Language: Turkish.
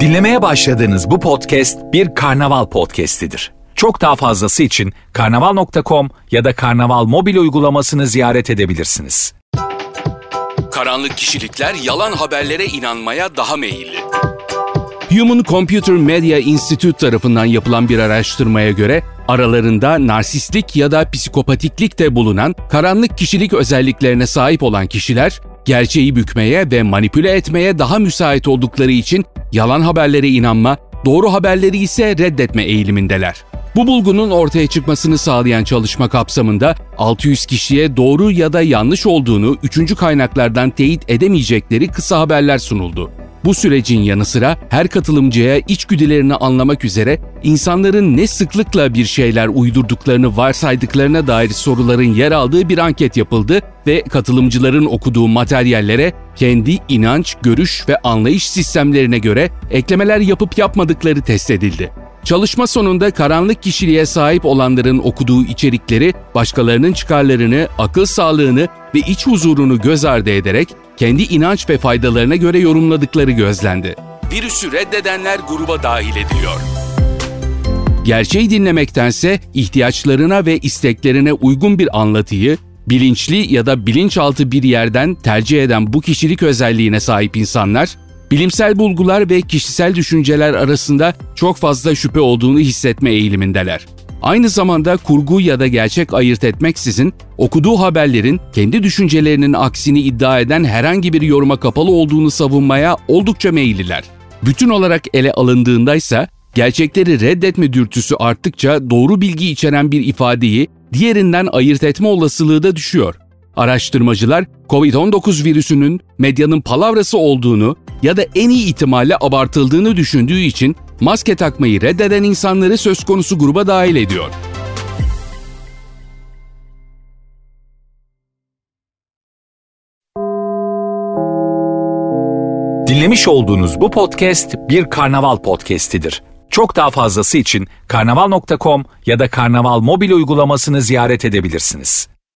Dinlemeye başladığınız bu podcast bir karnaval podcastidir. Çok daha fazlası için karnaval.com ya da karnaval mobil uygulamasını ziyaret edebilirsiniz. Karanlık kişilikler yalan haberlere inanmaya daha meyilli. Human Computer Media Institute tarafından yapılan bir araştırmaya göre aralarında narsistlik ya da psikopatiklik de bulunan karanlık kişilik özelliklerine sahip olan kişiler gerçeği bükmeye ve manipüle etmeye daha müsait oldukları için yalan haberlere inanma, doğru haberleri ise reddetme eğilimindeler. Bu bulgunun ortaya çıkmasını sağlayan çalışma kapsamında 600 kişiye doğru ya da yanlış olduğunu üçüncü kaynaklardan teyit edemeyecekleri kısa haberler sunuldu. Bu sürecin yanı sıra her katılımcıya içgüdülerini anlamak üzere insanların ne sıklıkla bir şeyler uydurduklarını varsaydıklarına dair soruların yer aldığı bir anket yapıldı ve katılımcıların okuduğu materyallere kendi inanç, görüş ve anlayış sistemlerine göre eklemeler yapıp yapmadıkları test edildi. Çalışma sonunda karanlık kişiliğe sahip olanların okuduğu içerikleri başkalarının çıkarlarını, akıl sağlığını ve iç huzurunu göz ardı ederek kendi inanç ve faydalarına göre yorumladıkları gözlendi. Virüsü reddedenler gruba dahil ediliyor. Gerçeği dinlemektense ihtiyaçlarına ve isteklerine uygun bir anlatıyı bilinçli ya da bilinçaltı bir yerden tercih eden bu kişilik özelliğine sahip insanlar bilimsel bulgular ve kişisel düşünceler arasında çok fazla şüphe olduğunu hissetme eğilimindeler. Aynı zamanda kurgu ya da gerçek ayırt etmeksizin okuduğu haberlerin kendi düşüncelerinin aksini iddia eden herhangi bir yoruma kapalı olduğunu savunmaya oldukça meyilliler. Bütün olarak ele alındığında ise gerçekleri reddetme dürtüsü arttıkça doğru bilgi içeren bir ifadeyi diğerinden ayırt etme olasılığı da düşüyor. Araştırmacılar COVID-19 virüsünün medyanın palavrası olduğunu ya da en iyi ihtimalle abartıldığını düşündüğü için maske takmayı reddeden insanları söz konusu gruba dahil ediyor. Dinlemiş olduğunuz bu podcast bir karnaval podcastidir. Çok daha fazlası için karnaval.com ya da karnaval mobil uygulamasını ziyaret edebilirsiniz.